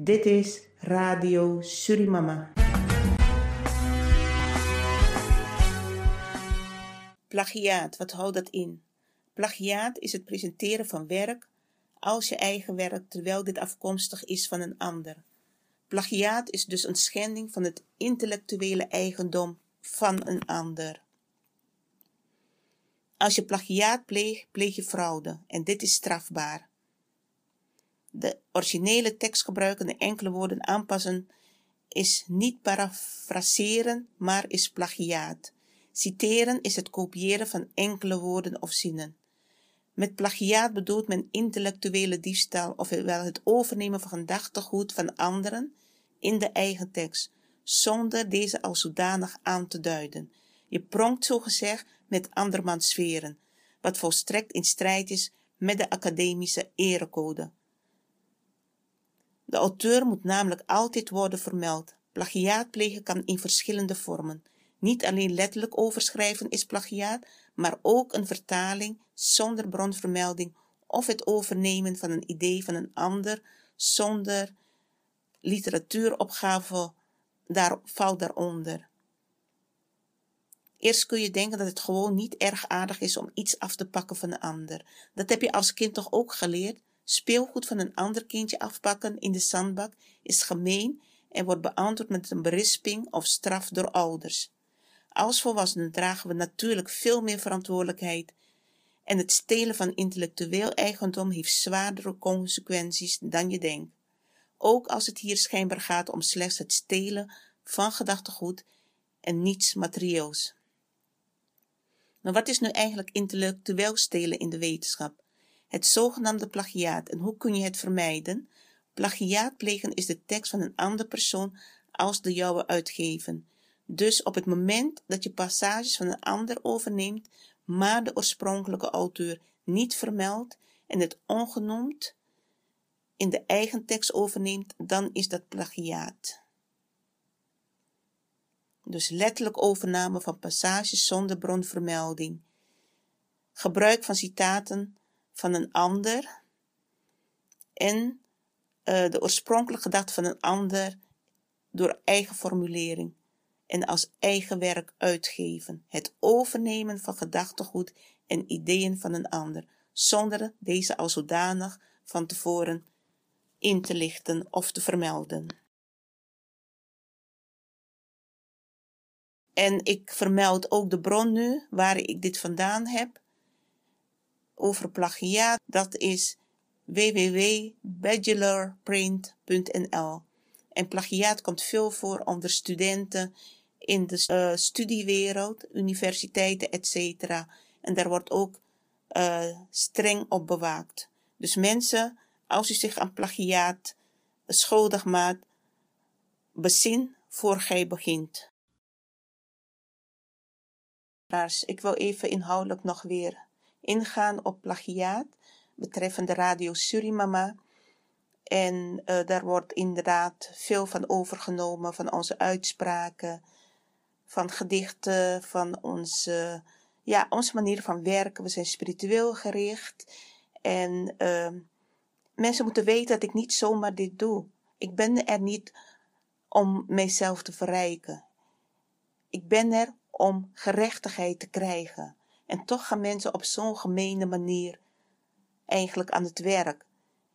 Dit is Radio Surimama. Plagiaat, wat houdt dat in? Plagiaat is het presenteren van werk als je eigen werk terwijl dit afkomstig is van een ander. Plagiaat is dus een schending van het intellectuele eigendom van een ander. Als je plagiaat pleegt, pleeg je fraude en dit is strafbaar. De originele tekst gebruiken en enkele woorden aanpassen is niet parafraseren, maar is plagiaat. Citeren is het kopiëren van enkele woorden of zinnen. Met plagiaat bedoelt men intellectuele diefstal, ofwel het overnemen van gedachtegoed van anderen in de eigen tekst, zonder deze als zodanig aan te duiden. Je pronkt zogezegd met andermans sferen, wat volstrekt in strijd is met de academische erecode. De auteur moet namelijk altijd worden vermeld. Plagiaat plegen kan in verschillende vormen. Niet alleen letterlijk overschrijven is plagiaat, maar ook een vertaling zonder bronvermelding of het overnemen van een idee van een ander zonder literatuuropgave daar, valt daaronder. Eerst kun je denken dat het gewoon niet erg aardig is om iets af te pakken van een ander. Dat heb je als kind toch ook geleerd? Speelgoed van een ander kindje afpakken in de zandbak is gemeen en wordt beantwoord met een berisping of straf door ouders. Als volwassenen dragen we natuurlijk veel meer verantwoordelijkheid en het stelen van intellectueel eigendom heeft zwaardere consequenties dan je denkt. Ook als het hier schijnbaar gaat om slechts het stelen van gedachtegoed en niets materieels. Maar wat is nu eigenlijk intellectueel stelen in de wetenschap? Het zogenaamde plagiaat. En hoe kun je het vermijden? Plagiaat plegen is de tekst van een andere persoon als de jouwe uitgeven. Dus op het moment dat je passages van een ander overneemt, maar de oorspronkelijke auteur niet vermeldt en het ongenoemd in de eigen tekst overneemt, dan is dat plagiaat. Dus letterlijk overname van passages zonder bronvermelding. Gebruik van citaten van een ander en uh, de oorspronkelijke gedachte van een ander door eigen formulering en als eigen werk uitgeven. Het overnemen van gedachtegoed en ideeën van een ander, zonder deze als zodanig van tevoren in te lichten of te vermelden. En ik vermeld ook de bron nu waar ik dit vandaan heb. Over plagiaat, dat is www.bachelorprint.nl. En plagiaat komt veel voor onder studenten in de uh, studiewereld, universiteiten, etc. En daar wordt ook uh, streng op bewaakt. Dus mensen, als u zich aan plagiaat schuldig maakt, bezin voor gij begint. Ik wil even inhoudelijk nog weer ingaan op plagiaat betreffende Radio Surimama. En uh, daar wordt inderdaad veel van overgenomen, van onze uitspraken, van gedichten, van onze, ja, onze manier van werken. We zijn spiritueel gericht. En uh, mensen moeten weten dat ik niet zomaar dit doe. Ik ben er niet om mijzelf te verrijken. Ik ben er om gerechtigheid te krijgen. En toch gaan mensen op zo'n gemene manier eigenlijk aan het werk.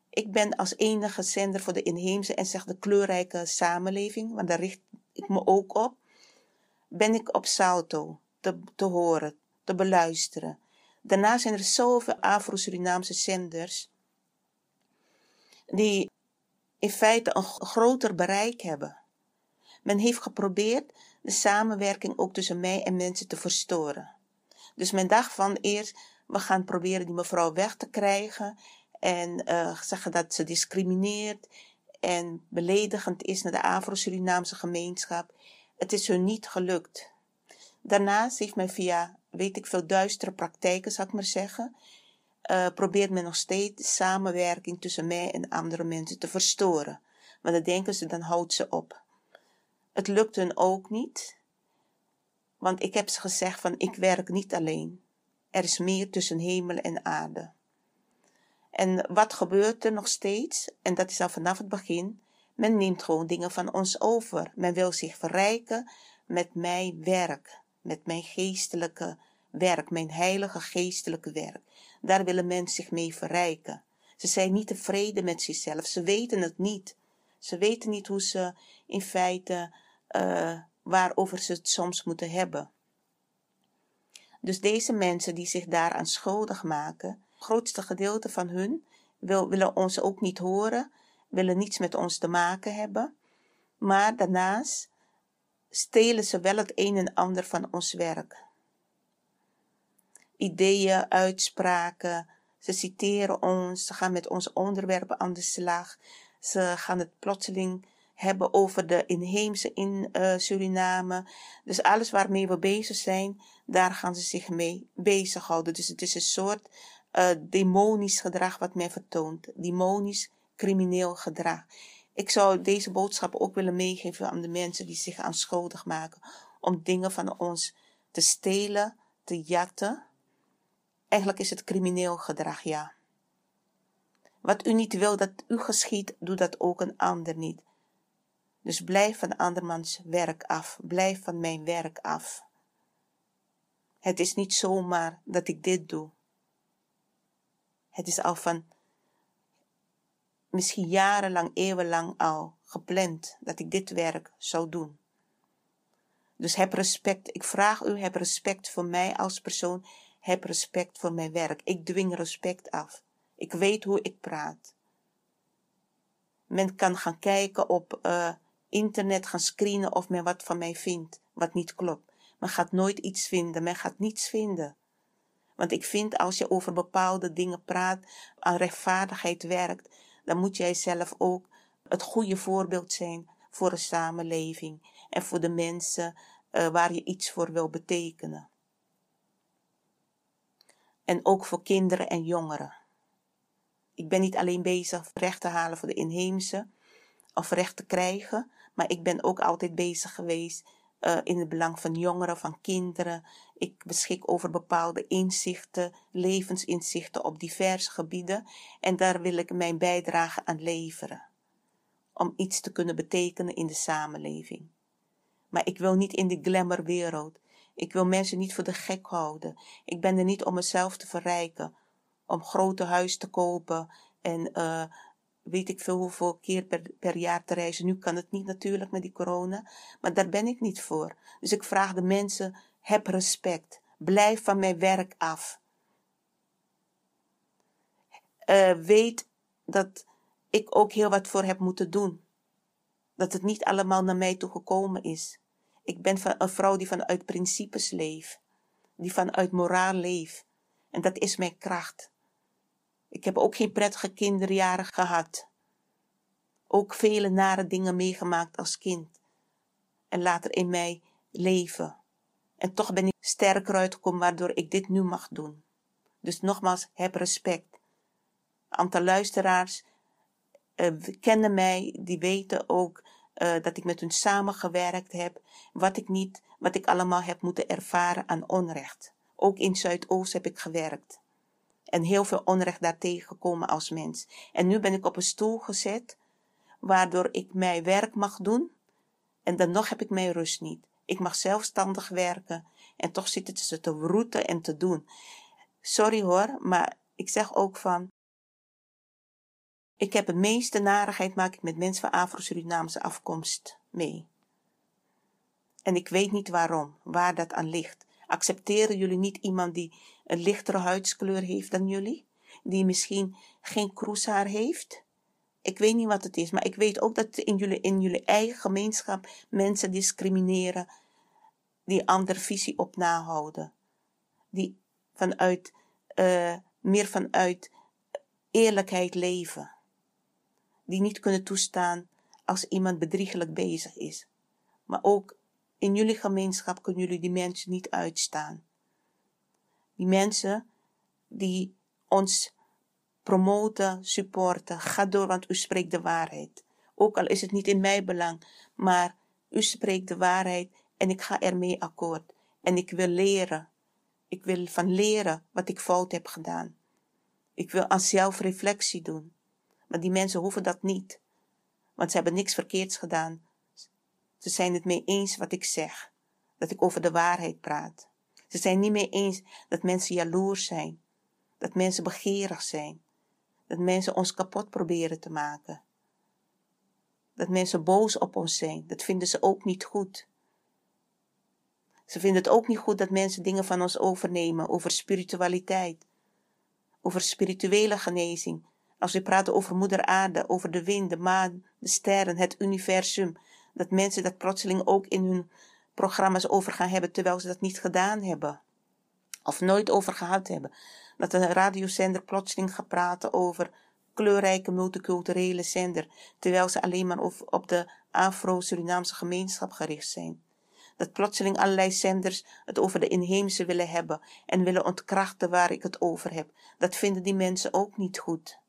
Ik ben als enige zender voor de inheemse en zeg de kleurrijke samenleving, want daar richt ik me ook op, ben ik op Salto te, te horen, te beluisteren. Daarna zijn er zoveel Afro-Surinaamse zenders die in feite een groter bereik hebben. Men heeft geprobeerd de samenwerking ook tussen mij en mensen te verstoren. Dus men dacht van eerst, we gaan proberen die mevrouw weg te krijgen en uh, zeggen dat ze discrimineert en beledigend is naar de Afro-Surinaamse gemeenschap. Het is hun niet gelukt. Daarnaast heeft men via, weet ik veel, duistere praktijken, zou ik maar zeggen, uh, probeert men nog steeds de samenwerking tussen mij en andere mensen te verstoren. Want dan denken ze, dan houdt ze op. Het lukt hun ook niet. Want ik heb ze gezegd van ik werk niet alleen. Er is meer tussen hemel en aarde. En wat gebeurt er nog steeds? En dat is al vanaf het begin. Men neemt gewoon dingen van ons over. Men wil zich verrijken met mijn werk, met mijn geestelijke werk, mijn heilige geestelijke werk. Daar willen mensen zich mee verrijken. Ze zijn niet tevreden met zichzelf. Ze weten het niet. Ze weten niet hoe ze in feite, uh, waarover ze het soms moeten hebben. Dus deze mensen die zich daaraan schuldig maken, het grootste gedeelte van hun wil, willen ons ook niet horen, willen niets met ons te maken hebben. Maar daarnaast stelen ze wel het een en ander van ons werk. Ideeën, uitspraken, ze citeren ons, ze gaan met onze onderwerpen aan de slag. Ze gaan het plotseling hebben over de inheemse in uh, Suriname. Dus alles waarmee we bezig zijn, daar gaan ze zich mee bezighouden. Dus het is een soort uh, demonisch gedrag wat men vertoont. Demonisch crimineel gedrag. Ik zou deze boodschap ook willen meegeven aan de mensen die zich aan schuldig maken. Om dingen van ons te stelen, te jatten. Eigenlijk is het crimineel gedrag, ja. Wat u niet wil dat u geschiet, doe dat ook een ander niet. Dus blijf van andermans werk af. Blijf van mijn werk af. Het is niet zomaar dat ik dit doe. Het is al van misschien jarenlang, eeuwenlang al gepland dat ik dit werk zou doen. Dus heb respect. Ik vraag u, heb respect voor mij als persoon. Heb respect voor mijn werk. Ik dwing respect af. Ik weet hoe ik praat. Men kan gaan kijken op uh, internet, gaan screenen of men wat van mij vindt, wat niet klopt. Men gaat nooit iets vinden, men gaat niets vinden. Want ik vind als je over bepaalde dingen praat, aan rechtvaardigheid werkt, dan moet jij zelf ook het goede voorbeeld zijn voor de samenleving en voor de mensen uh, waar je iets voor wil betekenen. En ook voor kinderen en jongeren. Ik ben niet alleen bezig recht te halen voor de inheemse of recht te krijgen, maar ik ben ook altijd bezig geweest uh, in het belang van jongeren, van kinderen. Ik beschik over bepaalde inzichten, levensinzichten op diverse gebieden en daar wil ik mijn bijdrage aan leveren. Om iets te kunnen betekenen in de samenleving. Maar ik wil niet in de glamourwereld. Ik wil mensen niet voor de gek houden. Ik ben er niet om mezelf te verrijken, om grote huis te kopen en uh, weet ik veel hoeveel keer per, jaar te reizen. Nu kan het niet natuurlijk met die corona, maar daar ben ik niet voor. Dus ik vraag de mensen, heb respect. Blijf van mijn werk af. Uh, weet dat ik ook heel wat voor heb moeten doen. Dat het niet allemaal naar mij toe gekomen is. Ik ben van een vrouw die vanuit principes leeft. Die vanuit moraal leeft. En dat is mijn kracht. Ik heb ook geen prettige kinderjaren gehad. Ook vele nare dingen meegemaakt als kind. En later in mij leven. En toch ben ik sterker uitgekomen waardoor ik dit nu mag doen. Dus nogmaals, heb respect. Een aantal luisteraars uh, kennen mij, die weten ook uh, dat ik met hun samengewerkt heb. Wat ik niet, wat ik allemaal heb moeten ervaren aan onrecht. Ook in Zuidoost heb ik gewerkt en heel veel onrecht daartegen gekomen als mens. En nu ben ik op een stoel gezet, waardoor ik mijn werk mag doen. En dan nog heb ik mijn rust niet. Ik mag zelfstandig werken en toch zitten ze te roeten en te doen. Sorry hoor, maar ik zeg ook van. Ik heb de meeste narigheid maak ik met mensen van Afro-Surinaamse afkomst mee. En ik weet niet waarom, waar dat aan ligt. Accepteren jullie niet iemand die een lichtere huidskleur heeft dan jullie? Die misschien geen kroeshaar heeft? Ik weet niet wat het is, maar ik weet ook dat in jullie, in jullie eigen gemeenschap mensen discrimineren die andere visie op nahouden. Die vanuit, uh, meer vanuit eerlijkheid leven. Die niet kunnen toestaan als iemand bedriegelijk bezig is. Maar ook in jullie gemeenschap kunnen jullie die mensen niet uitstaan. Die mensen die ons promoten, supporten. Ga door, want u spreekt de waarheid. Ook al is het niet in mijn belang, maar u spreekt de waarheid en ik ga ermee akkoord. En ik wil leren. Ik wil van leren wat ik fout heb gedaan. Ik wil aan zelfreflectie doen. Maar die mensen hoeven dat niet. Want ze hebben niks verkeerds gedaan. Ze zijn het mee eens wat ik zeg, dat ik over de waarheid praat. Ze zijn niet mee eens dat mensen jaloers zijn, dat mensen begeerig zijn, dat mensen ons kapot proberen te maken. Dat mensen boos op ons zijn, dat vinden ze ook niet goed. Ze vinden het ook niet goed dat mensen dingen van ons overnemen over spiritualiteit, over spirituele genezing. Als we praten over moeder aarde, over de wind, de maan, de sterren, het universum, dat mensen dat plotseling ook in hun programma's over gaan hebben, terwijl ze dat niet gedaan hebben. Of nooit over gehad hebben. Dat een radiozender plotseling gaat praten over kleurrijke multiculturele zender, terwijl ze alleen maar op de Afro-Surinaamse gemeenschap gericht zijn. Dat plotseling allerlei zenders het over de inheemse willen hebben en willen ontkrachten waar ik het over heb. Dat vinden die mensen ook niet goed.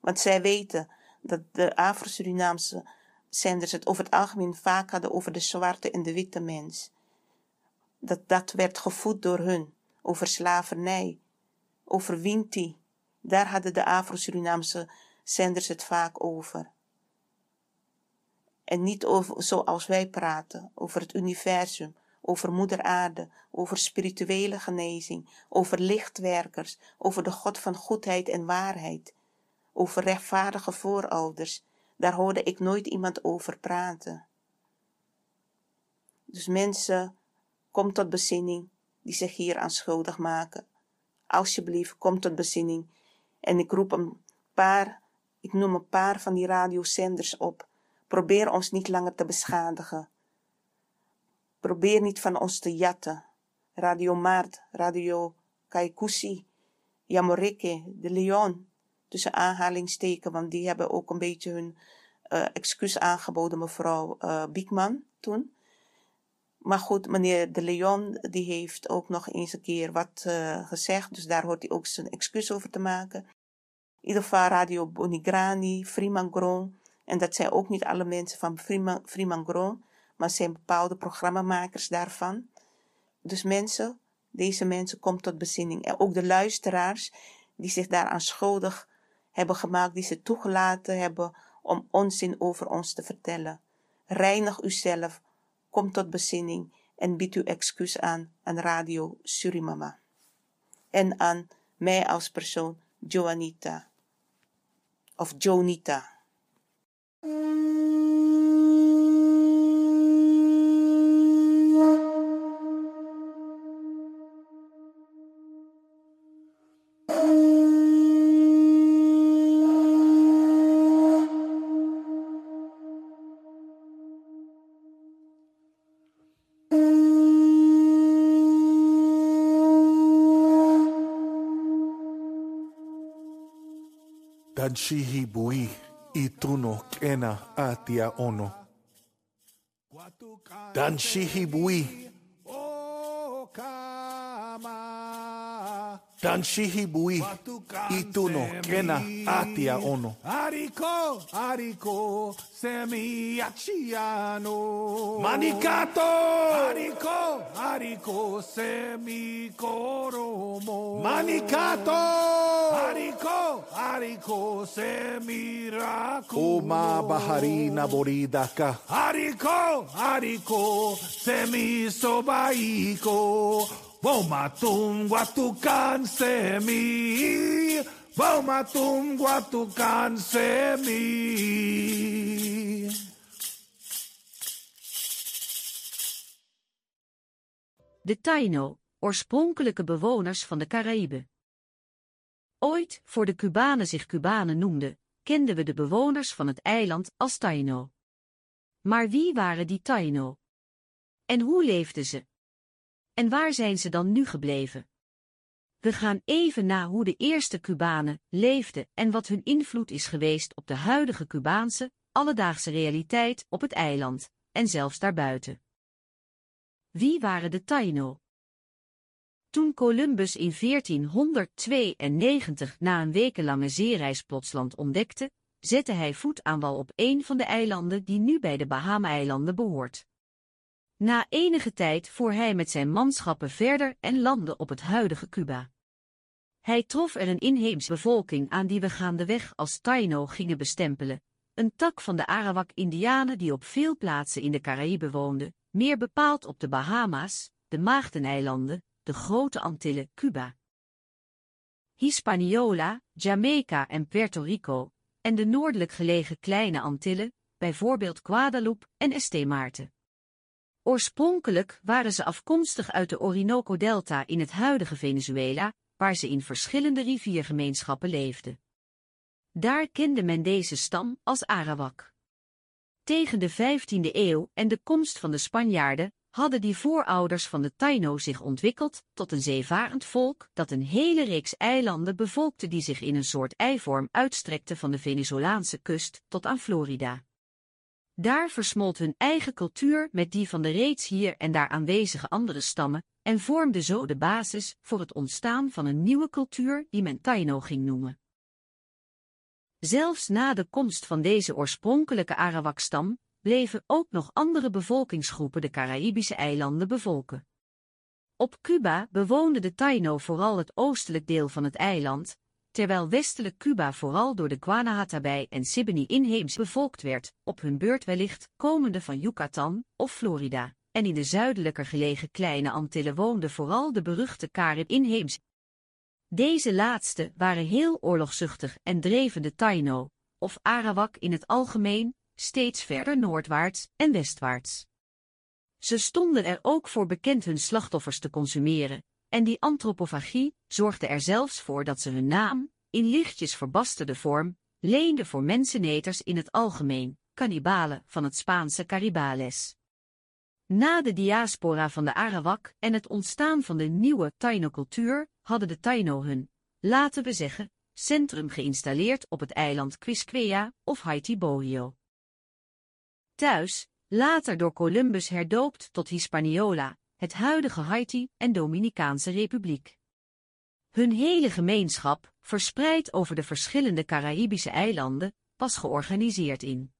Want zij weten dat de Afro-Surinaamse zenders het over het algemeen vaak hadden over de zwarte en de witte mens. Dat dat werd gevoed door hun, over slavernij, over Winti. Daar hadden de Afro-Surinaamse zenders het vaak over. En niet over, zoals wij praten, over het universum, over moeder aarde, over spirituele genezing, over lichtwerkers, over de God van goedheid en waarheid, over rechtvaardige voorouders. Daar hoorde ik nooit iemand over praten. Dus mensen, kom tot bezinning die zich hier aan schuldig maken. Alsjeblieft, kom tot bezinning. En ik roep een paar, ik noem een paar van die radiozenders op Probeer ons niet langer te beschadigen. Probeer niet van ons te jatten. Radio Maart, Radio Kaikusi, Yamorike, De Leon, tussen aanhalingsteken, want die hebben ook een beetje hun uh, excuus aangeboden, mevrouw uh, Biekman toen. Maar goed, meneer De Leon, die heeft ook nog eens een keer wat uh, gezegd, dus daar hoort hij ook zijn excuus over te maken. In ieder geval Radio Bonigrani, Freeman Gron, en dat zijn ook niet alle mensen van Fremangron, maar zijn bepaalde programmamakers daarvan. Dus mensen, deze mensen komen tot bezinning. En ook de luisteraars die zich daaraan schuldig hebben gemaakt, die ze toegelaten hebben om onzin over ons te vertellen. Reinig uzelf, kom tot bezinning en bied uw excuus aan aan Radio Surimama. En aan mij als persoon, Joanita. Of Jonita. Dan bui ituno kena atia ono. Dan shihibui. Dan shihibui ituno kena atia ono. Ariko, ariko, semi achiano. Manicato! Ariko, ariko, semi koromo. Manicato! Ariko, ariko, semi raku. Oma baharina boridaka. Ariko, ariko, semi De Taino, oorspronkelijke bewoners van de Caraïben. Ooit, voor de Cubanen zich Cubanen noemden, kenden we de bewoners van het eiland als Taino. Maar wie waren die Taino? En hoe leefden ze? En waar zijn ze dan nu gebleven? We gaan even na hoe de eerste Cubanen leefden en wat hun invloed is geweest op de huidige Cubaanse, alledaagse realiteit op het eiland, en zelfs daarbuiten. Wie waren de Taino? Toen Columbus in 1492 na een wekenlange zeereis Plotsland ontdekte, zette hij voet aan wal op een van de eilanden die nu bij de Bahama-eilanden behoort. Na enige tijd voer hij met zijn manschappen verder en landde op het huidige Cuba. Hij trof er een inheemse bevolking aan die we gaandeweg als Taino gingen bestempelen, een tak van de Arawak-Indianen die op veel plaatsen in de Caraïben woonden, meer bepaald op de Bahama's, de Maagdeneilanden, de Grote Antillen, Cuba. Hispaniola, Jamaica en Puerto Rico, en de noordelijk gelegen kleine Antillen, bijvoorbeeld Guadeloupe en Estée Maarten. Oorspronkelijk waren ze afkomstig uit de Orinoco-delta in het huidige Venezuela, waar ze in verschillende riviergemeenschappen leefden. Daar kende men deze stam als Arawak. Tegen de 15e eeuw en de komst van de Spanjaarden hadden die voorouders van de Taino zich ontwikkeld tot een zeevarend volk dat een hele reeks eilanden bevolkte die zich in een soort eivorm uitstrekte van de Venezolaanse kust tot aan Florida. Daar versmolt hun eigen cultuur met die van de reeds hier en daar aanwezige andere stammen en vormde zo de basis voor het ontstaan van een nieuwe cultuur die men Taino ging noemen. Zelfs na de komst van deze oorspronkelijke Arawak-stam bleven ook nog andere bevolkingsgroepen de Caraïbische eilanden bevolken. Op Cuba bewoonden de Taino vooral het oostelijk deel van het eiland, terwijl westelijk Cuba vooral door de Guanahatabey en Siboney inheems bevolkt werd, op hun beurt wellicht komende van Yucatan of Florida, en in de zuidelijker gelegen kleine Antillen woonden vooral de beruchte Carib inheems. Deze laatste waren heel oorlogzuchtig en dreven de Taino, of Arawak in het algemeen, steeds verder noordwaarts en westwaarts. Ze stonden er ook voor bekend hun slachtoffers te consumeren, en die antropofagie zorgde er zelfs voor dat ze hun naam, in lichtjes verbasterde vorm, leenden voor menseneters in het algemeen, kannibalen van het Spaanse Caribales. Na de diaspora van de Arawak en het ontstaan van de nieuwe Taino-cultuur hadden de Taino hun, laten we zeggen, centrum geïnstalleerd op het eiland Quisqueya of Haiti Bohio. Thuis, later door Columbus herdoopt tot Hispaniola, het huidige Haiti en Dominicaanse Republiek. Hun hele gemeenschap, verspreid over de verschillende Caraïbische eilanden, was georganiseerd in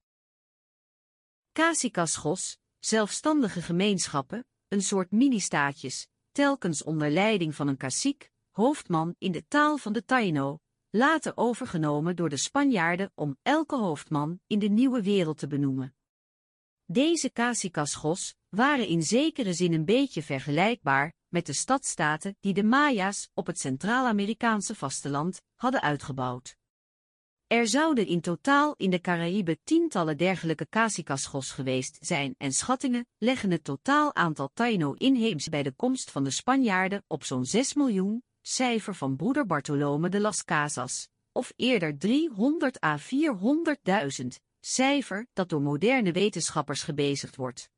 Casicaschos, zelfstandige gemeenschappen, een soort mini-staatjes, telkens onder leiding van een cacique, hoofdman in de taal van de Taino, later overgenomen door de Spanjaarden om elke hoofdman in de nieuwe wereld te benoemen. Deze casicaschos waren in zekere zin een beetje vergelijkbaar met de stadstaten die de Maya's op het Centraal-Amerikaanse vasteland hadden uitgebouwd. Er zouden in totaal in de Caraïben tientallen dergelijke casicaschos geweest zijn en schattingen leggen het totaal aantal Taino-inheemse bij de komst van de Spanjaarden op zo'n 6 miljoen, cijfer van broeder Bartolome de las Casas, of eerder 300 à 400.000, cijfer dat door moderne wetenschappers gebezigd wordt.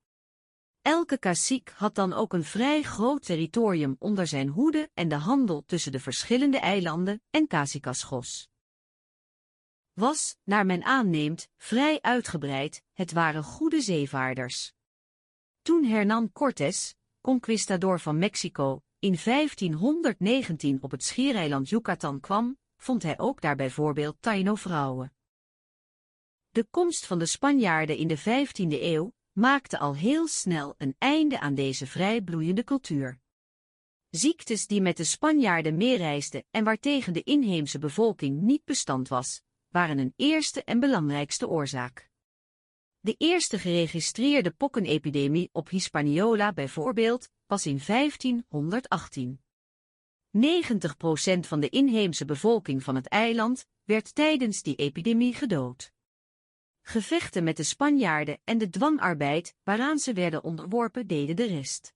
Elke cacique had dan ook een vrij groot territorium onder zijn hoede en de handel tussen de verschillende eilanden en Casicaschos was, naar men aanneemt, vrij uitgebreid, het waren goede zeevaarders. Toen Hernán Cortés, conquistador van Mexico, in 1519 op het schiereiland Yucatan kwam, vond hij ook daar bijvoorbeeld Taino-vrouwen. De komst van de Spanjaarden in de 15e eeuw maakte al heel snel een einde aan deze vrij bloeiende cultuur. Ziektes die met de Spanjaarden meereisden en waartegen de inheemse bevolking niet bestand was, waren een eerste en belangrijkste oorzaak. De eerste geregistreerde pokkenepidemie op Hispaniola bijvoorbeeld was in 1518. 90% van de inheemse bevolking van het eiland werd tijdens die epidemie gedood. Gevechten met de Spanjaarden en de dwangarbeid waaraan ze werden onderworpen deden de rest.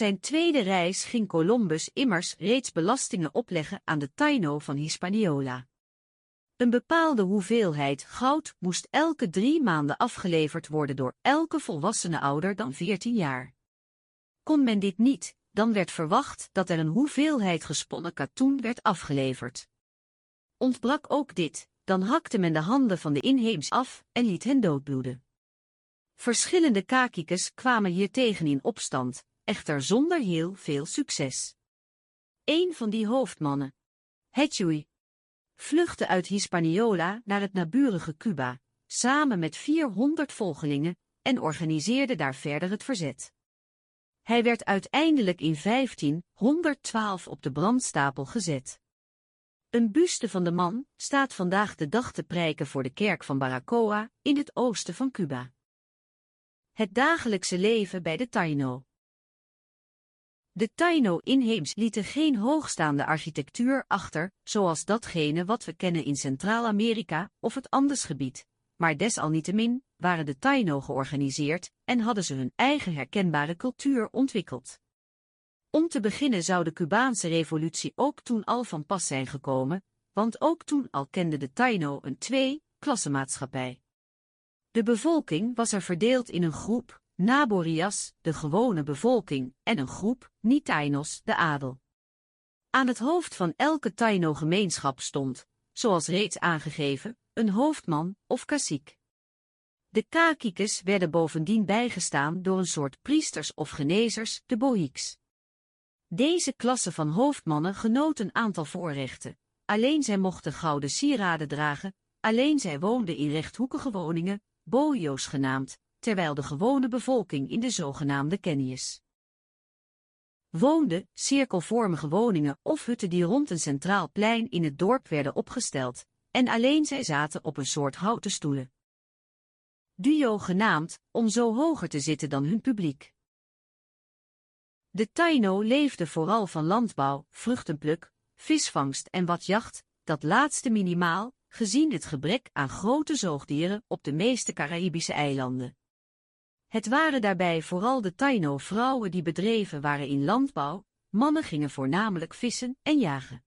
Zijn tweede reis ging Columbus immers reeds belastingen opleggen aan de Taino van Hispaniola. Een bepaalde hoeveelheid goud moest elke drie maanden afgeleverd worden door elke volwassene ouder dan 14 jaar. Kon men dit niet, dan werd verwacht dat er een hoeveelheid gesponnen katoen werd afgeleverd. Ontbrak ook dit, dan hakte men de handen van de inheems af en liet hen doodbloeden. Verschillende kakikes kwamen hiertegen in opstand, echter zonder heel veel succes. Een van die hoofdmannen, Hetjui, vluchtte uit Hispaniola naar het naburige Cuba, samen met 400 volgelingen, en organiseerde daar verder het verzet. Hij werd uiteindelijk in 1512 op de brandstapel gezet. Een buste van de man staat vandaag de dag te prijken voor de kerk van Baracoa in het oosten van Cuba. Het dagelijkse leven bij de Taino. De Taino-inheems lieten geen hoogstaande architectuur achter, zoals datgene wat we kennen in Centraal-Amerika of het Andesgebied, maar desalniettemin waren de Taino georganiseerd en hadden ze hun eigen herkenbare cultuur ontwikkeld. Om te beginnen zou de Cubaanse revolutie ook toen al van pas zijn gekomen, want ook toen al kende de Taino een twee-klassenmaatschappij. De bevolking was er verdeeld in een groep, Naborias, de gewone bevolking, en een groep, niet-Tainos, de adel. Aan het hoofd van elke Taino-gemeenschap stond, zoals reeds aangegeven, een hoofdman of kaciek. De kakikes werden bovendien bijgestaan door een soort priesters of genezers, de bohiks. Deze klasse van hoofdmannen genoot een aantal voorrechten. Alleen zij mochten gouden sieraden dragen, alleen zij woonden in rechthoekige woningen, bojo's genaamd, terwijl de gewone bevolking in de zogenaamde kennies woonde, cirkelvormige woningen of hutten die rond een centraal plein in het dorp werden opgesteld, en alleen zij zaten op een soort houten stoelen. Duo genaamd, om zo hoger te zitten dan hun publiek. De Taino leefde vooral van landbouw, vruchtenpluk, visvangst en wat jacht, dat laatste minimaal, gezien het gebrek aan grote zoogdieren op de meeste Caraïbische eilanden. Het waren daarbij vooral de Taino-vrouwen die bedreven waren in landbouw, mannen gingen voornamelijk vissen en jagen.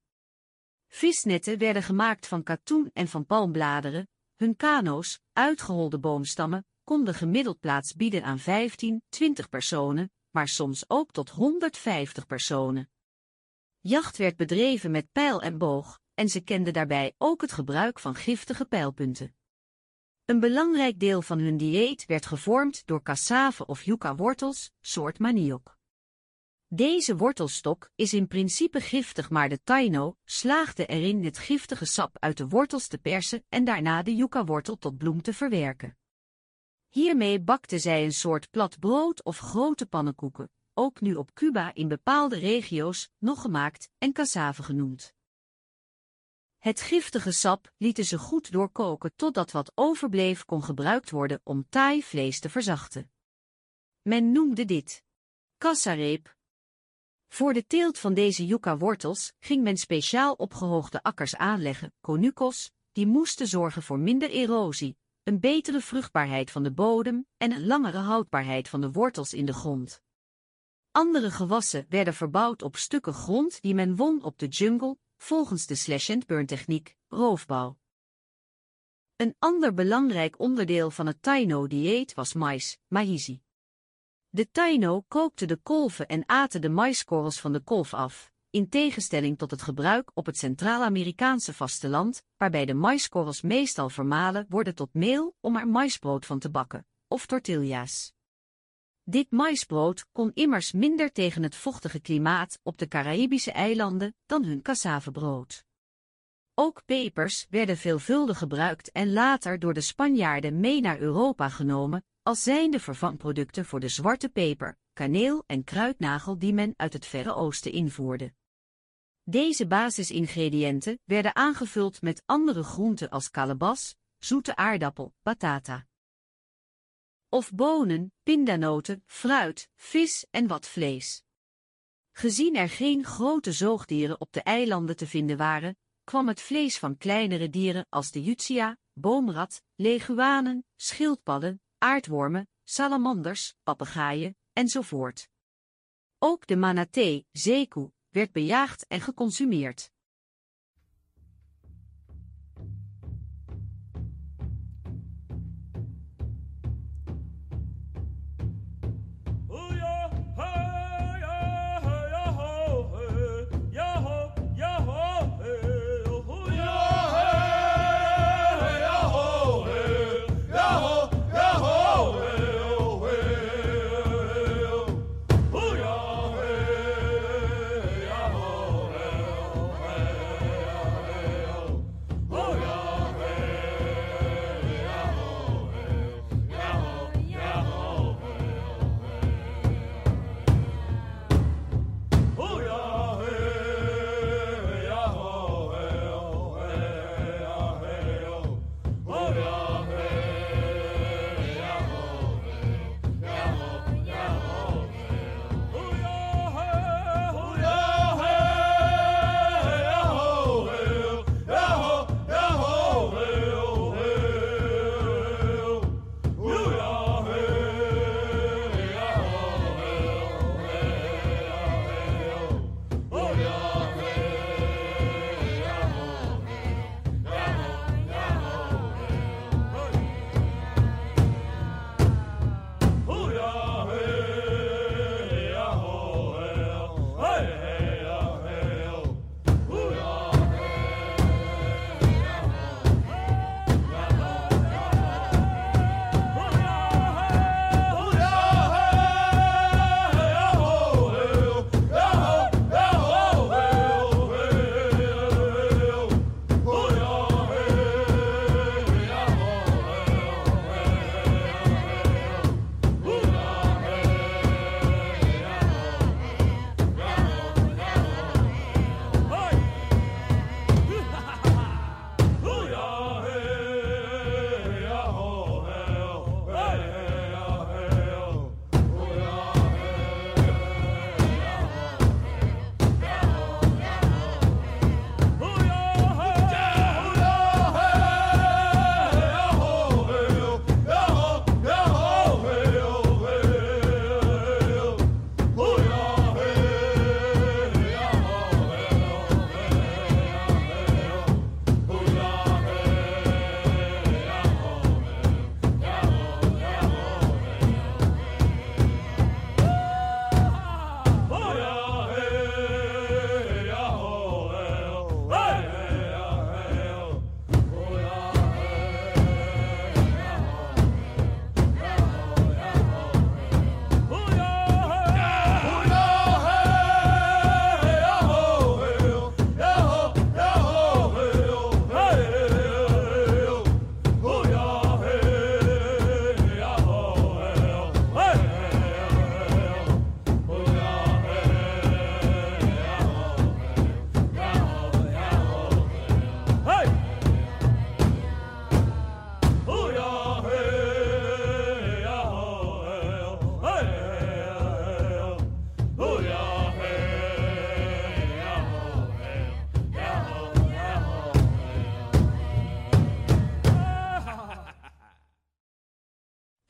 Visnetten werden gemaakt van katoen en van palmbladeren, hun kano's, uitgeholde boomstammen, konden gemiddeld plaats bieden aan 15, 20 personen, maar soms ook tot 150 personen. Jacht werd bedreven met pijl en boog, en ze kenden daarbij ook het gebruik van giftige pijlpunten. Een belangrijk deel van hun dieet werd gevormd door cassave of yucca-wortels, soort maniok. Deze wortelstok is in principe giftig maar de Taino slaagde erin het giftige sap uit de wortels te persen en daarna de yucca-wortel tot bloem te verwerken. Hiermee bakten zij een soort plat brood of grote pannenkoeken, ook nu op Cuba in bepaalde regio's nog gemaakt en cassave genoemd. Het giftige sap lieten ze goed doorkoken totdat wat overbleef kon gebruikt worden om taai vlees te verzachten. Men noemde dit kassareep. Voor de teelt van deze yucca-wortels ging men speciaal opgehoogde akkers aanleggen, conucos, die moesten zorgen voor minder erosie, een betere vruchtbaarheid van de bodem en een langere houdbaarheid van de wortels in de grond. Andere gewassen werden verbouwd op stukken grond die men won op de jungle, volgens de slash-and-burn-techniek, roofbouw. Een ander belangrijk onderdeel van het Taino-dieet was mais, maizi. De Taino kookten de kolven en aten de maiskorrels van de kolf af, in tegenstelling tot het gebruik op het Centraal-Amerikaanse vasteland, waarbij de maiskorrels meestal vermalen worden tot meel om er maisbrood van te bakken, of tortilla's. Dit maisbrood kon immers minder tegen het vochtige klimaat op de Caraïbische eilanden dan hun cassavebrood. Ook pepers werden veelvuldig gebruikt en later door de Spanjaarden mee naar Europa genomen, als zijnde vervangproducten voor de zwarte peper, kaneel en kruidnagel die men uit het Verre Oosten invoerde. Deze basisingrediënten werden aangevuld met andere groenten als kalebas, zoete aardappel, batata of bonen, pindanoten, fruit, vis en wat vlees. Gezien er geen grote zoogdieren op de eilanden te vinden waren, kwam het vlees van kleinere dieren als de jutsia, boomrat, leguanen, schildpadden, aardwormen, salamanders, papegaaien enzovoort. Ook de manatee, zeekoe, werd bejaagd en geconsumeerd.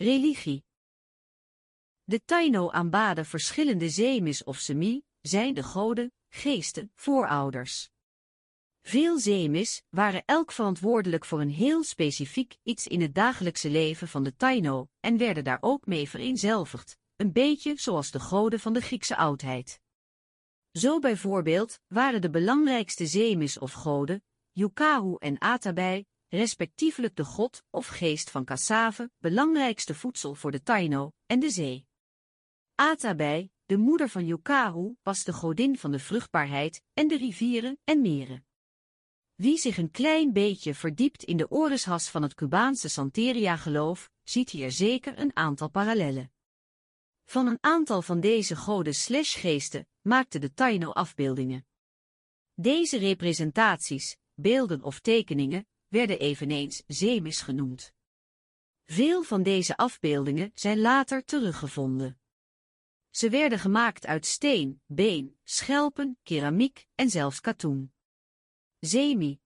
Religie. De Taino aanbaden verschillende zeemis of semi, zijn de goden, geesten, voorouders. Veel zeemis waren elk verantwoordelijk voor een heel specifiek iets in het dagelijkse leven van de Taino en werden daar ook mee vereenzelvigd, een beetje zoals de goden van de Griekse oudheid. Zo bijvoorbeeld waren de belangrijkste zeemis of goden, Yukahu en Atabai, respectievelijk de god of geest van cassave, belangrijkste voedsel voor de Taino, en de zee. Atabai, de moeder van Yukahu, was de godin van de vruchtbaarheid en de rivieren en meren. Wie zich een klein beetje verdiept in de orishas van het Cubaanse Santeria-geloof, ziet hier zeker een aantal parallellen. Van een aantal van deze goden slash geesten maakte de Taino afbeeldingen. Deze representaties, beelden of tekeningen, werden eveneens zeemis genoemd. Veel van deze afbeeldingen zijn later teruggevonden. Ze werden gemaakt uit steen, been, schelpen, keramiek en zelfs katoen. Zemi.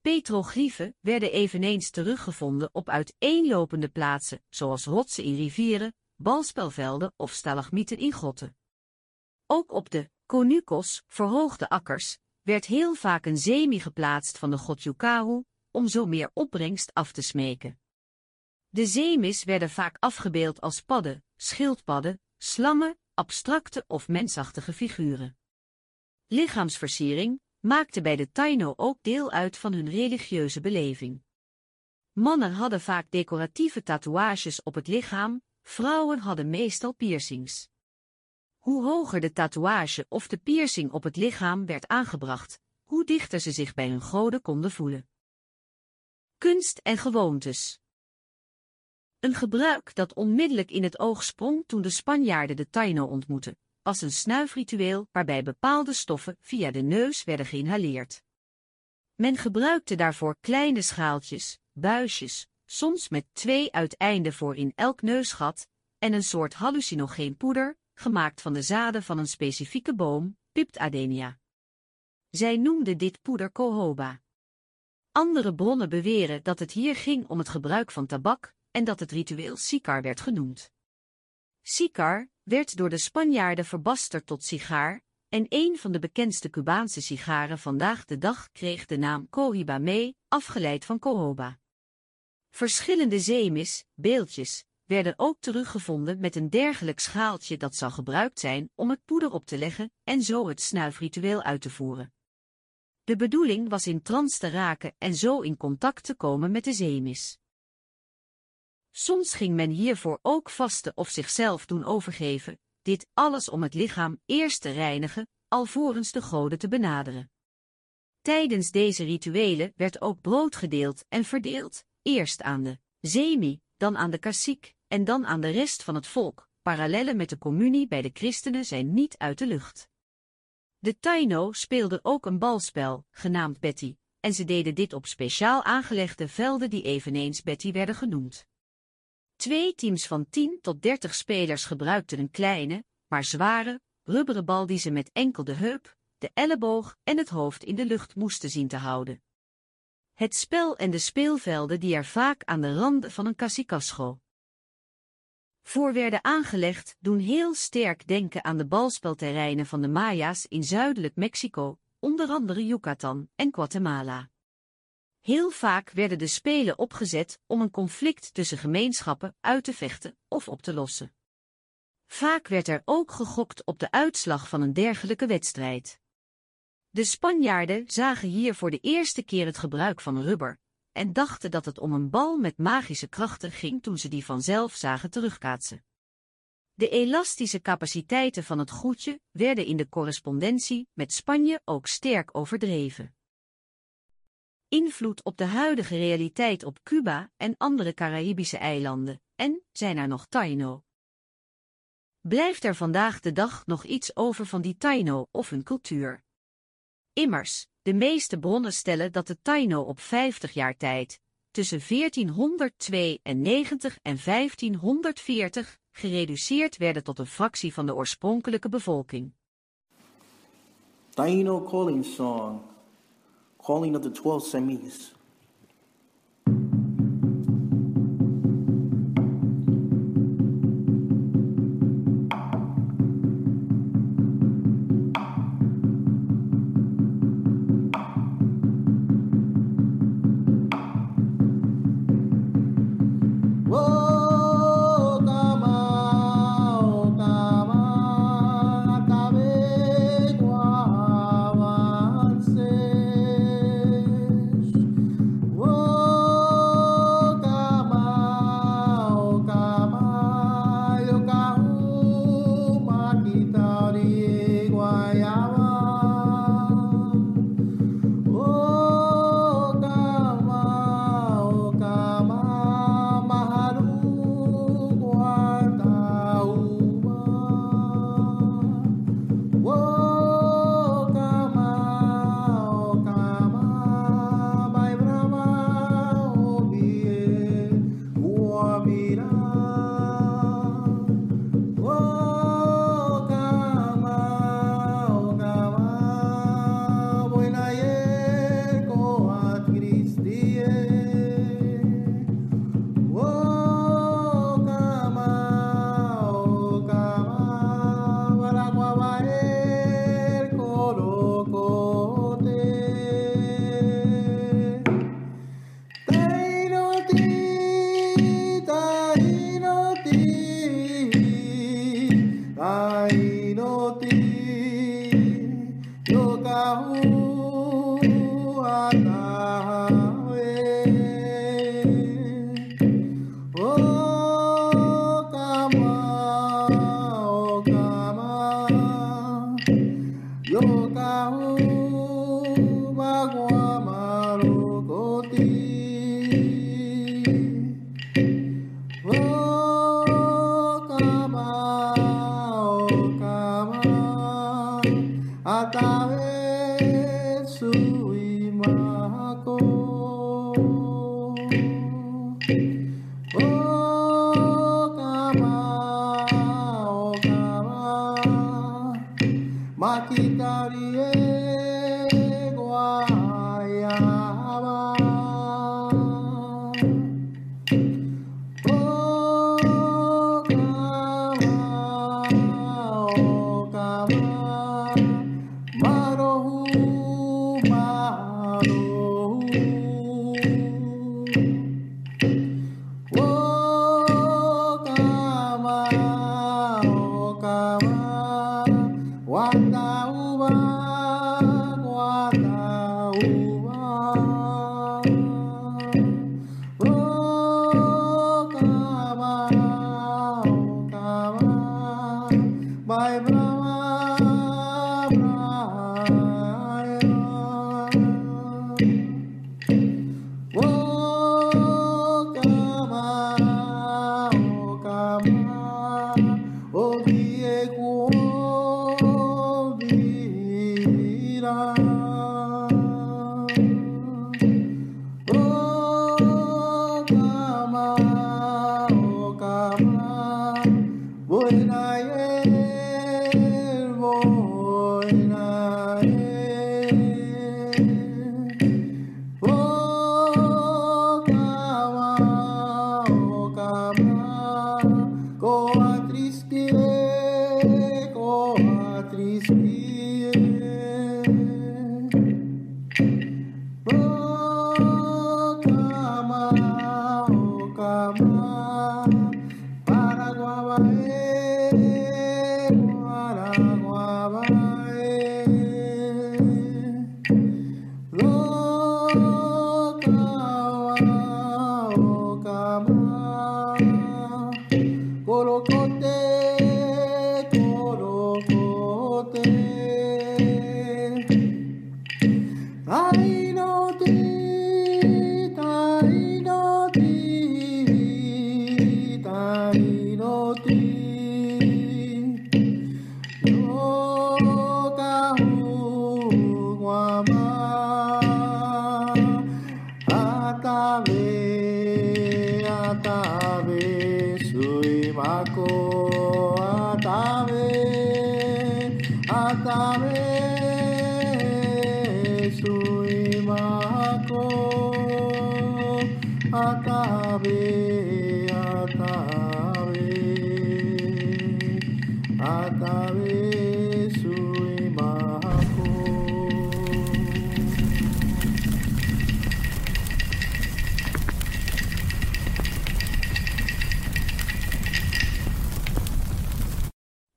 Petroglyphen werden eveneens teruggevonden op uiteenlopende plaatsen, zoals rotsen in rivieren, balspelvelden of stalagmieten in grotten. Ook op de Konukos, verhoogde akkers, werd heel vaak een zemi geplaatst van de god Yukahu, om zo meer opbrengst af te smeken. De zemis werden vaak afgebeeld als padden, schildpadden, slangen, abstracte of mensachtige figuren. Lichaamsversiering maakte bij de Taino ook deel uit van hun religieuze beleving. Mannen hadden vaak decoratieve tatoeages op het lichaam, vrouwen hadden meestal piercings. Hoe hoger de tatoeage of de piercing op het lichaam werd aangebracht, hoe dichter ze zich bij hun goden konden voelen. Kunst en gewoontes Een gebruik dat onmiddellijk in het oog sprong toen de Spanjaarden de Taino ontmoetten, was een snuifritueel waarbij bepaalde stoffen via de neus werden geïnhaleerd. Men gebruikte daarvoor kleine schaaltjes, buisjes, soms met twee uiteinden voor in elk neusgat, en een soort hallucinogeen poeder, gemaakt van de zaden van een specifieke boom, Piptadenia. Zij noemden dit poeder cohoba. Andere bronnen beweren dat het hier ging om het gebruik van tabak en dat het ritueel sikar werd genoemd. Sikar werd door de Spanjaarden verbasterd tot sigaar, en een van de bekendste Cubaanse sigaren vandaag de dag kreeg de naam Cohiba mee, afgeleid van cohoba. Verschillende zeemis, beeldjes, werden ook teruggevonden met een dergelijk schaaltje dat zou gebruikt zijn om het poeder op te leggen en zo het snuifritueel uit te voeren. De bedoeling was in trance te raken en zo in contact te komen met de zeemis. Soms ging men hiervoor ook vasten of zichzelf doen overgeven, dit alles om het lichaam eerst te reinigen, alvorens de goden te benaderen. Tijdens deze rituelen werd ook brood gedeeld en verdeeld, eerst aan de zemi, dan aan de kassiek, en dan aan de rest van het volk. Parallellen met de communie bij de christenen zijn niet uit de lucht. De Taino speelden ook een balspel, genaamd Betty, en ze deden dit op speciaal aangelegde velden die eveneens Betty werden genoemd. Twee teams van 10 tot 30 spelers gebruikten een kleine, maar zware, rubberen bal die ze met enkel de heup, de elleboog en het hoofd in de lucht moesten zien te houden. Het spel en de speelvelden die er vaak aan de randen van een casicasco voor werden aangelegd doen heel sterk denken aan de balspelterreinen van de Maya's in zuidelijk Mexico, onder andere Yucatan en Guatemala. Heel vaak werden de spelen opgezet om een conflict tussen gemeenschappen uit te vechten of op te lossen. Vaak werd er ook gegokt op de uitslag van een dergelijke wedstrijd. De Spanjaarden zagen hier voor de eerste keer het gebruik van rubber, en dachten dat het om een bal met magische krachten ging toen ze die vanzelf zagen terugkaatsen. De elastische capaciteiten van het goedje werden in de correspondentie met Spanje ook sterk overdreven. Invloed op de huidige realiteit op Cuba en andere Caribische eilanden, en zijn er nog Taino. Blijft er vandaag de dag nog iets over van die Taino of hun cultuur? Immers, de meeste bronnen stellen dat de Taino op 50 jaar tijd, tussen 1492 en 1540, gereduceerd werden tot een fractie van de oorspronkelijke bevolking. Taino calling song, calling of the twelve semis.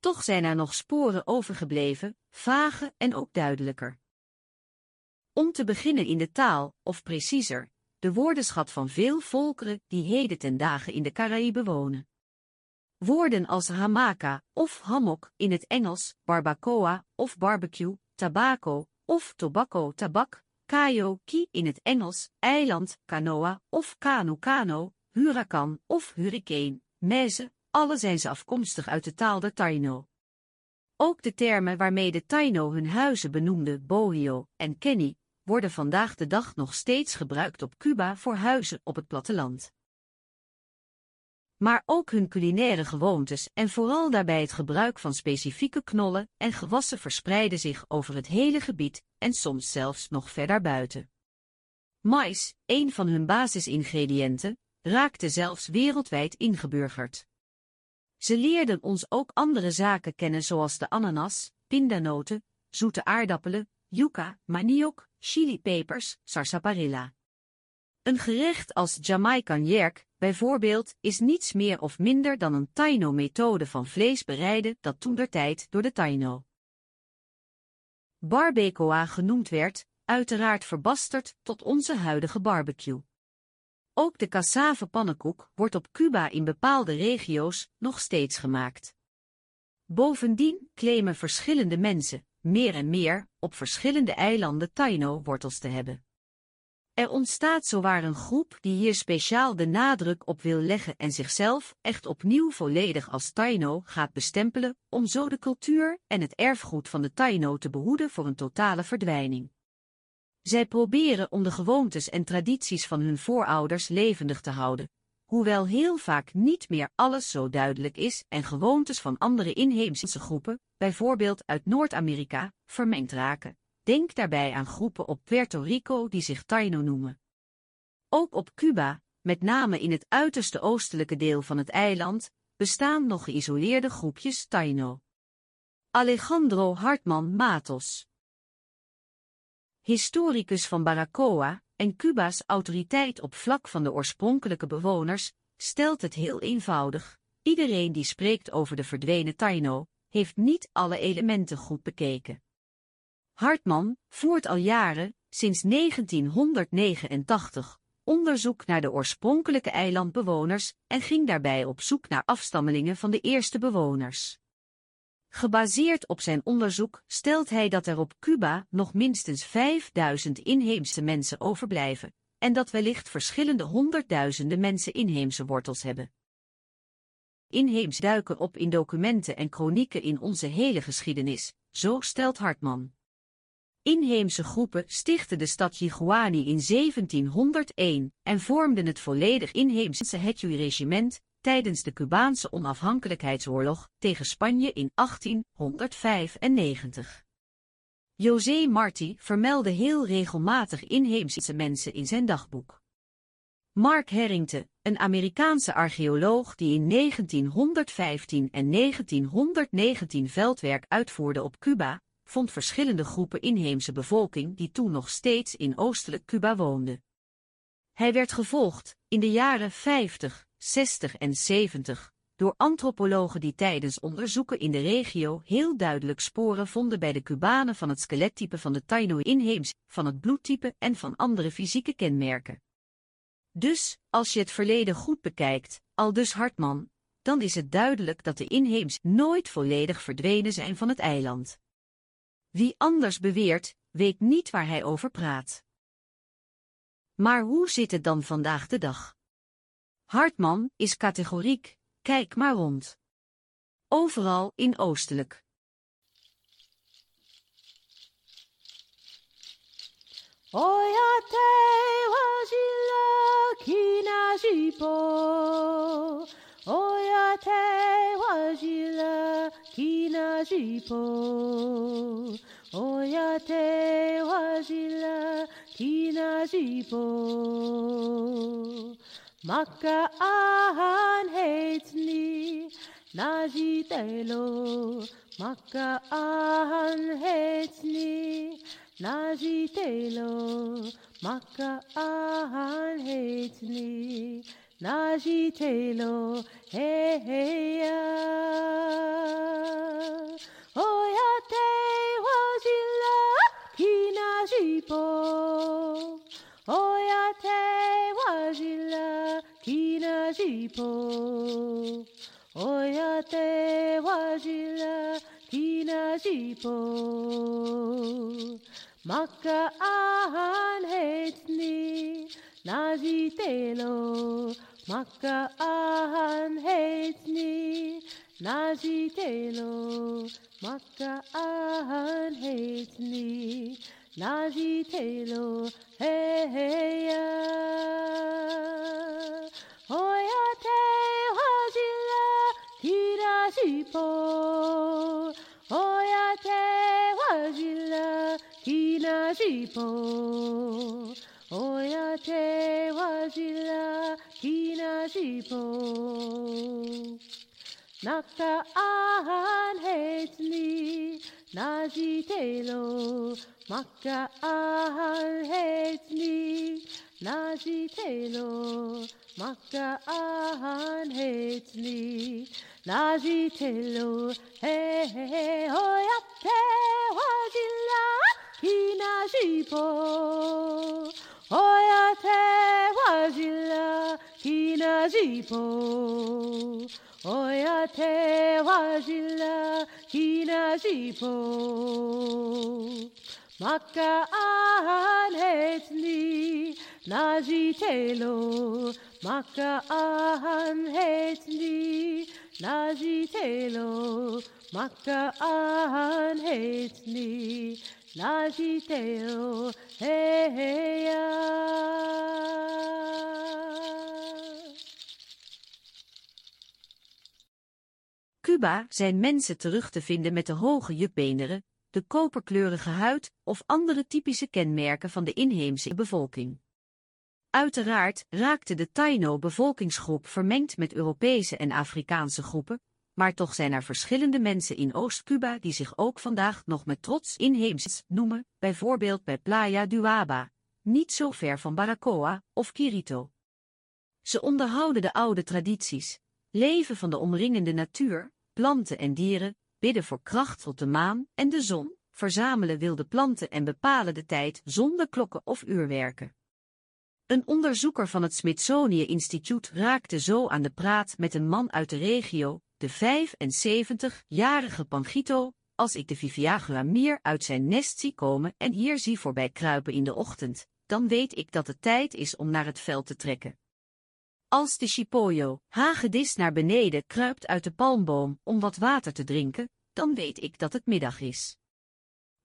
Toch zijn er nog sporen overgebleven, vage en ook duidelijker. Om te beginnen in de taal, of preciezer, de woordenschat van veel volkeren die heden ten dagen in de Caraïben wonen. Woorden als hamaca of hammock in het Engels, barbacoa of barbecue, tobacco of tobacco tabak, kayo ki in het Engels, eiland, canoa of kanu kano, huracan of hurricane, meze, alle zijn ze afkomstig uit de taal der Taino. Ook de termen waarmee de Taino hun huizen benoemden, Bohio en Kenny, worden vandaag de dag nog steeds gebruikt op Cuba voor huizen op het platteland. Maar ook hun culinaire gewoontes en vooral daarbij het gebruik van specifieke knollen en gewassen verspreiden zich over het hele gebied en soms zelfs nog verder buiten. Mais, een van hun basisingrediënten, raakte zelfs wereldwijd ingeburgerd. Ze leerden ons ook andere zaken kennen zoals de ananas, pindanoten, zoete aardappelen, yuca, maniok, chilipepers, sarsaparilla. Een gerecht als Jamaican jerk, bijvoorbeeld, is niets meer of minder dan een Taino-methode van vlees bereiden dat toentertijd door de Taino barbacoa genoemd werd, uiteraard verbasterd tot onze huidige barbecue. Ook de cassave pannenkoek wordt op Cuba in bepaalde regio's nog steeds gemaakt. Bovendien claimen verschillende mensen, meer en meer, op verschillende eilanden Taino-wortels te hebben. Er ontstaat zowaar een groep die hier speciaal de nadruk op wil leggen en zichzelf echt opnieuw volledig als Taino gaat bestempelen, om zo de cultuur en het erfgoed van de Taino te behoeden voor een totale verdwijning. Zij proberen om de gewoontes en tradities van hun voorouders levendig te houden, hoewel heel vaak niet meer alles zo duidelijk is en gewoontes van andere inheemse groepen, bijvoorbeeld uit Noord-Amerika, vermengd raken. Denk daarbij aan groepen op Puerto Rico die zich Taino noemen. Ook op Cuba, met name in het uiterste oostelijke deel van het eiland, bestaan nog geïsoleerde groepjes Taino. Alejandro Hartman Matos Historicus van Baracoa en Cuba's autoriteit op vlak van de oorspronkelijke bewoners, stelt het heel eenvoudig. Iedereen die spreekt over de verdwenen Taino, heeft niet alle elementen goed bekeken. Hartman voert al jaren, sinds 1989, onderzoek naar de oorspronkelijke eilandbewoners en ging daarbij op zoek naar afstammelingen van de eerste bewoners. Gebaseerd op zijn onderzoek stelt hij dat er op Cuba nog minstens 5000 inheemse mensen overblijven, en dat wellicht verschillende honderdduizenden mensen inheemse wortels hebben. Inheems duiken op in documenten en kronieken in onze hele geschiedenis, zo stelt Hartman. Inheemse groepen stichtten de stad Jiguani in 1701 en vormden het volledig inheemse Hetui-regiment tijdens de Cubaanse onafhankelijkheidsoorlog tegen Spanje in 1895. José Marti vermeldde heel regelmatig inheemse mensen in zijn dagboek. Mark Harrington, een Amerikaanse archeoloog die in 1915 en 1919 veldwerk uitvoerde op Cuba, vond verschillende groepen inheemse bevolking die toen nog steeds in oostelijk Cuba woonden. Hij werd gevolgd, in de jaren 50, 60 en 70, door antropologen die tijdens onderzoeken in de regio heel duidelijk sporen vonden bij de Cubanen van het skelettype van de Taino inheems, van het bloedtype en van andere fysieke kenmerken. Dus, als je het verleden goed bekijkt, al dus Hartman, dan is het duidelijk dat de inheems nooit volledig verdwenen zijn van het eiland. Wie anders beweert, weet niet waar hij over praat. Maar hoe zit het dan vandaag de dag? Hartman is categoriek, kijk maar rond. Overal in oostelijk. Oya te wajila kinajipo Oya te wajila kinajipo Oya te wajila kinajipo Maka ahan heet ni najitelo Maka ahan Maka Makka'an hetni najitelo. Makka'an hetni Maka Makka'an hetni najitelo. Hey, hey, yeah. jipo. Oya te wajila kina jipo. Maka ahan hetni najitelo. Maka ahan hetni najitelo. Maka ahan hetni najitelo. Hey, hey, yeah. 親手走らきらしぽ親手走らきらしぽ親手走らきらしぽ Nach der Ahrenheit nie n'agitez l'eau, makra ahar hetni, n'agitez l'eau, makra ahar hetni, n'agitez l'eau, he hoyate ki hoyate ki. Oya te wajila kina jipo. Maka ahan hetni naji telo. Maka ahan hetni naji telo. Maka ahan hetni naji telo. Hey, hey, yeah. Cuba zijn mensen terug te vinden met de hoge jukbeenderen, de koperkleurige huid of andere typische kenmerken van de inheemse bevolking. Uiteraard raakte de Taino-bevolkingsgroep vermengd met Europese en Afrikaanse groepen, maar toch zijn er verschillende mensen in Oost-Cuba die zich ook vandaag nog met trots inheems noemen, bijvoorbeeld bij Playa Duaba, niet zo ver van Baracoa of Quirito. Ze onderhouden de oude tradities, leven van de omringende natuur, planten en dieren, bidden voor kracht tot de maan en de zon, verzamelen wilde planten en bepalen de tijd zonder klokken of uurwerken. Een onderzoeker van het Smithsonian Instituut raakte zo aan de praat met een man uit de regio, de 75-jarige Pangito, als ik de Viviagua mier uit zijn nest zie komen en hier zie voorbij kruipen in de ochtend, dan weet ik dat het tijd is om naar het veld te trekken. Als de chipoyo, hagedis naar beneden kruipt uit de palmboom om wat water te drinken, dan weet ik dat het middag is.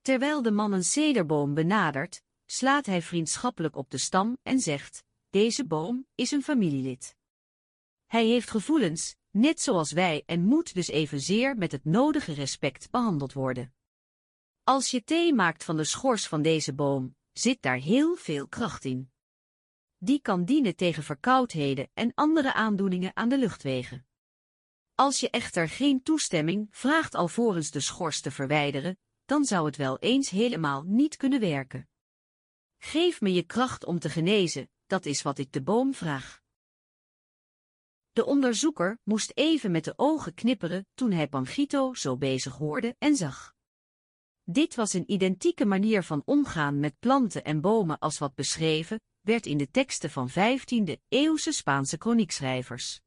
Terwijl de man een cederboom benadert, slaat hij vriendschappelijk op de stam en zegt: Deze boom is een familielid. Hij heeft gevoelens, net zoals wij, en moet dus evenzeer met het nodige respect behandeld worden. Als je thee maakt van de schors van deze boom, zit daar heel veel kracht in. Die kan dienen tegen verkoudheden en andere aandoeningen aan de luchtwegen. Als je echter geen toestemming vraagt alvorens de schors te verwijderen, dan zou het wel eens helemaal niet kunnen werken. Geef me je kracht om te genezen, dat is wat ik de boom vraag. De onderzoeker moest even met de ogen knipperen toen hij Pangito zo bezig hoorde en zag. Dit was een identieke manier van omgaan met planten en bomen als wat beschreven werd in de teksten van 15e-eeuwse Spaanse kroniekschrijvers.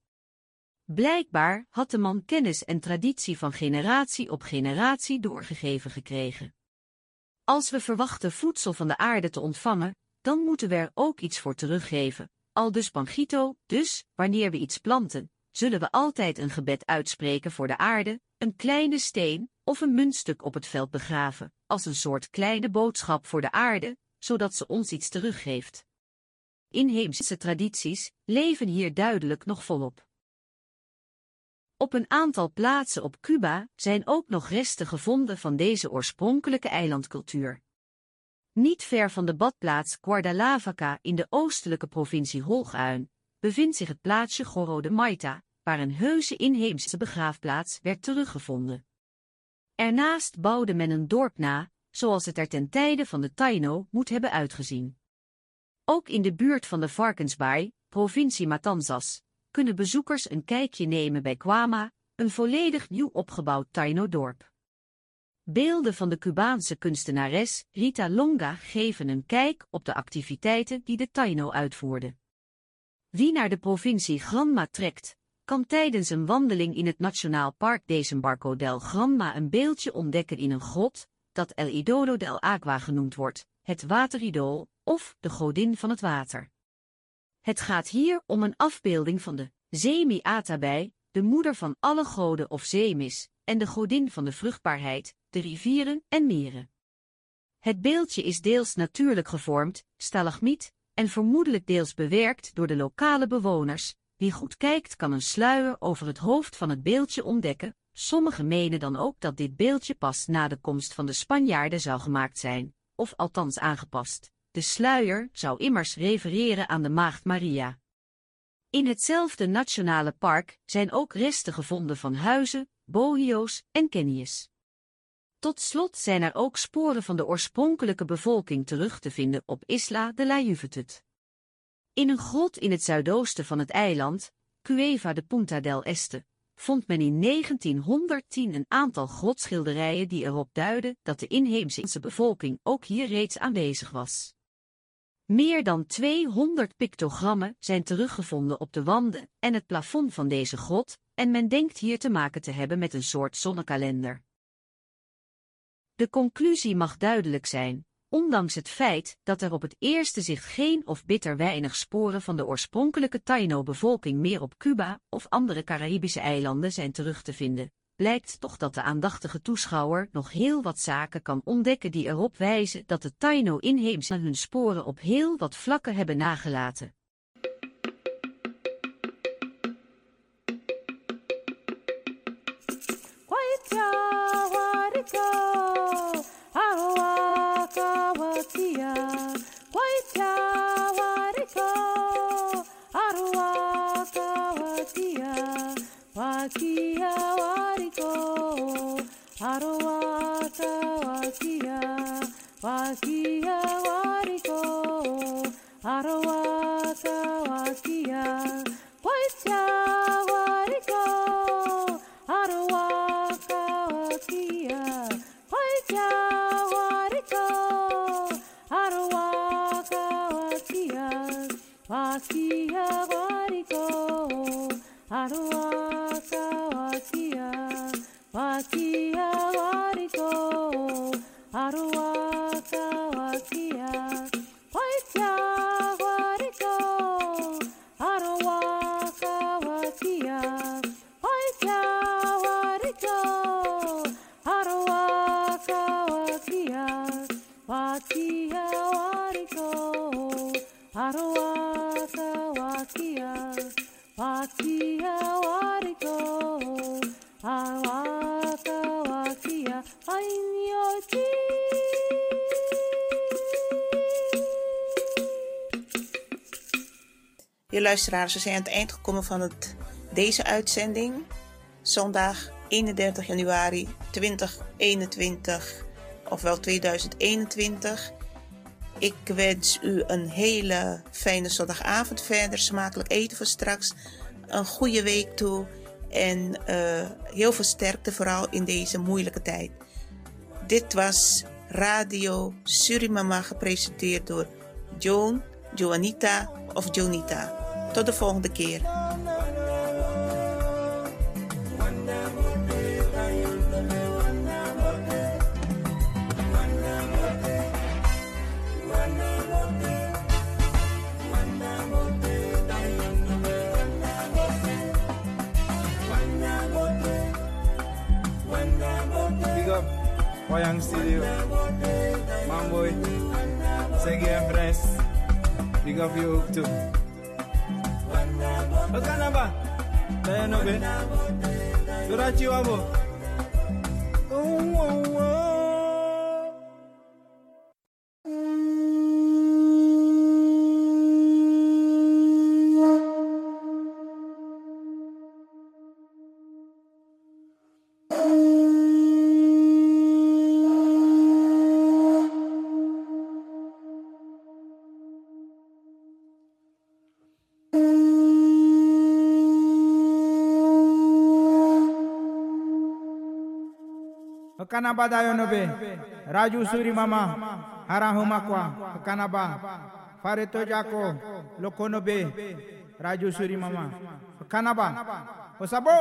Blijkbaar had de man kennis en traditie van generatie op generatie doorgegeven gekregen. Als we verwachten voedsel van de aarde te ontvangen, dan moeten we er ook iets voor teruggeven, al dus Pangito, dus, wanneer we iets planten, zullen we altijd een gebed uitspreken voor de aarde, een kleine steen of een muntstuk op het veld begraven, als een soort kleine boodschap voor de aarde, zodat ze ons iets teruggeeft. Inheemse tradities leven hier duidelijk nog volop. Op een aantal plaatsen op Cuba zijn ook nog resten gevonden van deze oorspronkelijke eilandcultuur. Niet ver van de badplaats Guardalavaca in de oostelijke provincie Holguin bevindt zich het plaatsje Gorro de Maita, waar een heuse inheemse begraafplaats werd teruggevonden. Ernaast bouwde men een dorp na, zoals het er ten tijde van de Taino moet hebben uitgezien. Ook in de buurt van de Varkensbaai, provincie Matanzas, kunnen bezoekers een kijkje nemen bij Kwama, een volledig nieuw opgebouwd Taino-dorp. Beelden van de Cubaanse kunstenares Rita Longa geven een kijk op de activiteiten die de Taino uitvoerde. Wie naar de provincie Granma trekt, kan tijdens een wandeling in het Nationaal Park Desembarco del Granma een beeldje ontdekken in een grot, dat El Idodo del Agua genoemd wordt, het wateridool, of de godin van het water. Het gaat hier om een afbeelding van de Zemi Atabij, de moeder van alle goden of zeemis, en de godin van de vruchtbaarheid, de rivieren en meren. Het beeldje is deels natuurlijk gevormd, stalagmiet, en vermoedelijk deels bewerkt door de lokale bewoners. Wie goed kijkt kan een sluier over het hoofd van het beeldje ontdekken. Sommigen menen dan ook dat dit beeldje pas na de komst van de Spanjaarden zou gemaakt zijn, of althans aangepast. De sluier zou immers refereren aan de Maagd Maria. In hetzelfde nationale park zijn ook resten gevonden van huizen, bohio's en kennies. Tot slot zijn er ook sporen van de oorspronkelijke bevolking terug te vinden op Isla de la Juventud. In een grot in het zuidoosten van het eiland, Cueva de Punta del Este, vond men in 1910 een aantal grotschilderijen die erop duiden dat de inheemse bevolking ook hier reeds aanwezig was. Meer dan 200 pictogrammen zijn teruggevonden op de wanden en het plafond van deze grot, en men denkt hier te maken te hebben met een soort zonnekalender. De conclusie mag duidelijk zijn, ondanks het feit dat er op het eerste zicht geen of bitter weinig sporen van de oorspronkelijke Taino-bevolking meer op Cuba of andere Caribische eilanden zijn terug te vinden, blijkt toch dat de aandachtige toeschouwer nog heel wat zaken kan ontdekken die erop wijzen dat de Taino-inheemsen hun sporen op heel wat vlakken hebben nagelaten. Luisteraars, we zijn aan het eind gekomen van het, deze uitzending. Zondag 31 januari 2021, ofwel 2021. Ik wens u een hele fijne zondagavond verder. Smakelijk eten voor straks. Een goede week toe. En eh, heel veel sterkte, vooral in deze moeilijke tijd. Dit was Radio Surimama, gepresenteerd door Joan, Joanita of Jonita. todo forno de queira. Wayang Studio, Mamboy, Segi Empress, big up you too. Toe. Wat kan Kanaba dayo nobe. Raju suri mama. Harahu makwa. Kanaba. Fareto jako. Loko nobe. Raju suri mama. Kanaba. Osabo.